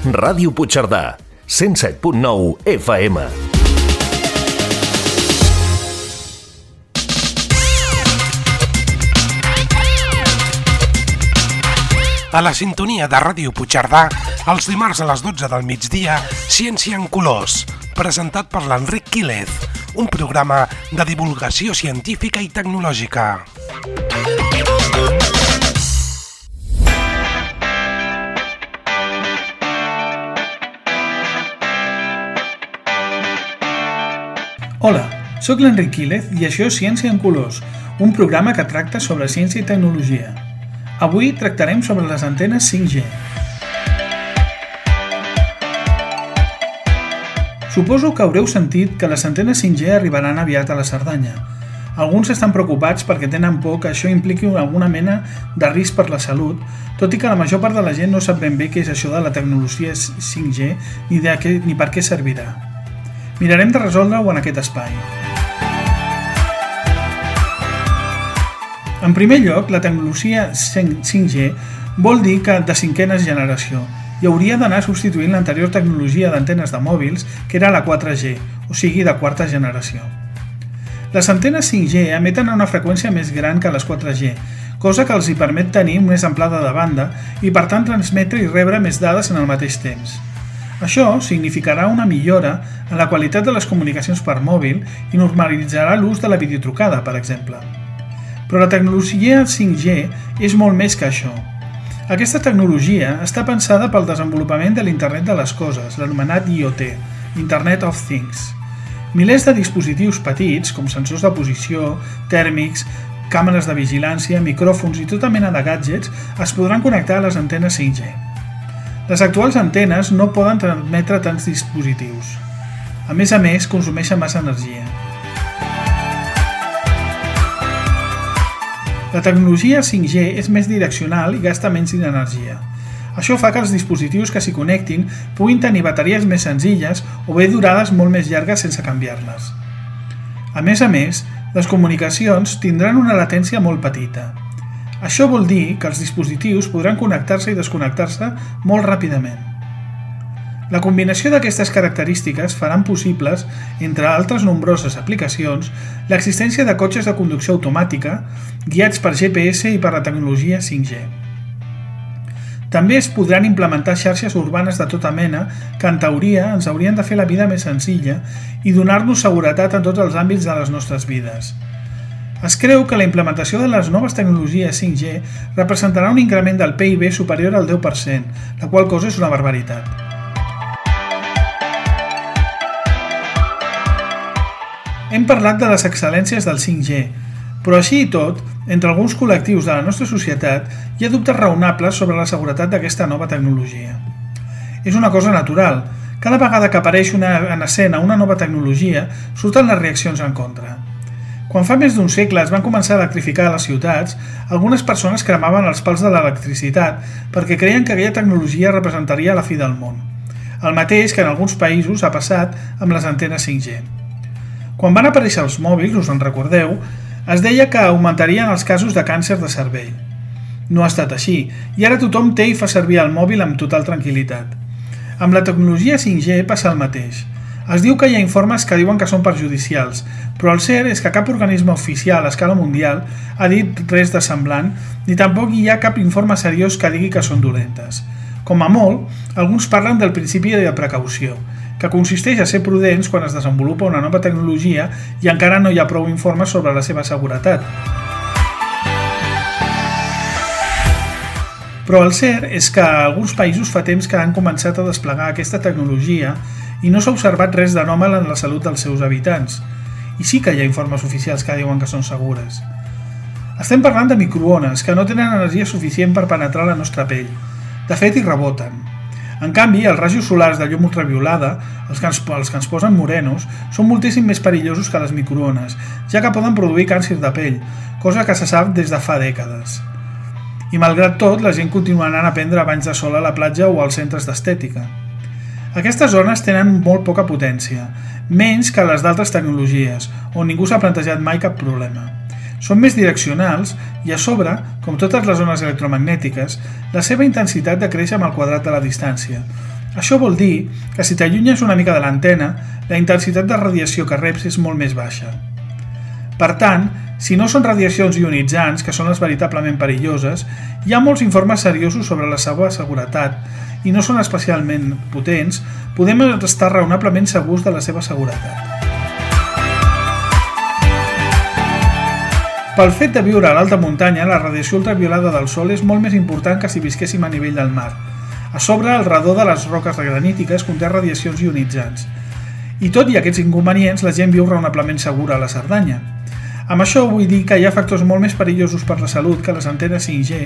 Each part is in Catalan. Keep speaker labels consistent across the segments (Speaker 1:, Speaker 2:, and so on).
Speaker 1: Ràdio Puigcerdà, 107.9 FM.
Speaker 2: A la sintonia de Ràdio Puigcerdà, els dimarts a les 12 del migdia, Ciència en Colors, presentat per l'Enric Quílez, un programa de divulgació científica i tecnològica.
Speaker 3: Hola, sóc l'Enric Quílez i això és Ciència en Colors, un programa que tracta sobre ciència i tecnologia. Avui tractarem sobre les antenes 5G. Suposo que haureu sentit que les antenes 5G arribaran aviat a la Cerdanya. Alguns estan preocupats perquè tenen por que això impliqui alguna mena de risc per la salut, tot i que la major part de la gent no sap ben bé què és això de la tecnologia 5G ni, de què, ni per què servirà. Mirarem de resoldre-ho en aquest espai. En primer lloc, la tecnologia 5G vol dir que de cinquena generació i hauria d'anar substituint l'anterior tecnologia d'antenes de mòbils, que era la 4G, o sigui de quarta generació. Les antenes 5G emeten a una freqüència més gran que les 4G, cosa que els hi permet tenir més amplada de banda i per tant transmetre i rebre més dades en el mateix temps. Això significarà una millora en la qualitat de les comunicacions per mòbil i normalitzarà l'ús de la videotrucada, per exemple. Però la tecnologia 5G és molt més que això. Aquesta tecnologia està pensada pel desenvolupament de l'Internet de les Coses, l'anomenat IoT, Internet of Things. Milers de dispositius petits, com sensors de posició, tèrmics, càmeres de vigilància, micròfons i tota mena de gadgets, es podran connectar a les antenes 5G. Les actuals antenes no poden transmetre tants dispositius. A més a més, consumeixen massa energia. La tecnologia 5G és més direccional i gasta menys d'energia. Això fa que els dispositius que s'hi connectin puguin tenir bateries més senzilles o bé durades molt més llargues sense canviar-les. A més a més, les comunicacions tindran una latència molt petita. Això vol dir que els dispositius podran connectar-se i desconnectar-se molt ràpidament. La combinació d'aquestes característiques faran possibles, entre altres nombroses aplicacions, l'existència de cotxes de conducció automàtica guiats per GPS i per la tecnologia 5G. També es podran implementar xarxes urbanes de tota mena que, en teoria, ens haurien de fer la vida més senzilla i donar-nos seguretat en tots els àmbits de les nostres vides. Es creu que la implementació de les noves tecnologies 5G representarà un increment del PIB superior al 10%, la qual cosa és una barbaritat. Hem parlat de les excel·lències del 5G, però així i tot, entre alguns col·lectius de la nostra societat hi ha dubtes raonables sobre la seguretat d'aquesta nova tecnologia. És una cosa natural. Cada vegada que apareix una, en escena una nova tecnologia, surten les reaccions en contra. Quan fa més d'un segle es van començar a electrificar les ciutats, algunes persones cremaven els pals de l'electricitat perquè creien que aquella tecnologia representaria la fi del món. El mateix que en alguns països ha passat amb les antenes 5G. Quan van aparèixer els mòbils, us en recordeu, es deia que augmentarien els casos de càncer de cervell. No ha estat així, i ara tothom té i fa servir el mòbil amb total tranquil·litat. Amb la tecnologia 5G passa el mateix. Es diu que hi ha informes que diuen que són perjudicials, però el cert és que cap organisme oficial a escala mundial ha dit res de semblant, ni tampoc hi ha cap informe seriós que digui que són dolentes. Com a molt, alguns parlen del principi de precaució, que consisteix a ser prudents quan es desenvolupa una nova tecnologia i encara no hi ha prou informes sobre la seva seguretat. Però el cert és que alguns països fa temps que han començat a desplegar aquesta tecnologia i no s'ha observat res d'anòmal en la salut dels seus habitants. I sí que hi ha informes oficials que diuen que són segures. Estem parlant de microones que no tenen energia suficient per penetrar la nostra pell. De fet, hi reboten. En canvi, els rajos solars de llum ultraviolada, els que, ens, els que ens posen morenos, són moltíssim més perillosos que les microones, ja que poden produir càncer de pell, cosa que se sap des de fa dècades. I malgrat tot, la gent continua anant a prendre banys de sol a la platja o als centres d'estètica. Aquestes zones tenen molt poca potència, menys que les d'altres tecnologies, on ningú s'ha plantejat mai cap problema. Són més direccionals i a sobre, com totes les zones electromagnètiques, la seva intensitat decreix amb el quadrat de la distància. Això vol dir que si t'allunyes una mica de l'antena, la intensitat de radiació que reps és molt més baixa. Per tant, si no són radiacions ionitzants, que són les veritablement perilloses, hi ha molts informes seriosos sobre la seva seguretat i no són especialment potents, podem estar raonablement segurs de la seva seguretat. Pel fet de viure a l'alta muntanya, la radiació ultraviolada del Sol és molt més important que si visquéssim a nivell del mar. A sobre, el redó de les roques granítiques conté radiacions ionitzants. I tot i aquests inconvenients, la gent viu raonablement segura a la Cerdanya. Amb això vull dir que hi ha factors molt més perillosos per la salut que les antenes 5G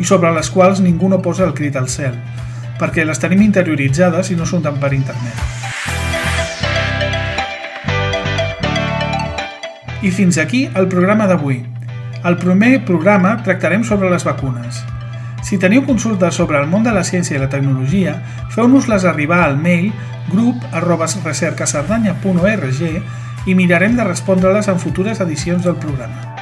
Speaker 3: i sobre les quals ningú no posa el crit al cel, perquè les tenim interioritzades i no tant per internet. I fins aquí el programa d'avui. Al primer programa tractarem sobre les vacunes. Si teniu consultes sobre el món de la ciència i la tecnologia, feu-nos-les arribar al mail grup arroba i mirarem de respondre-les en futures edicions del programa.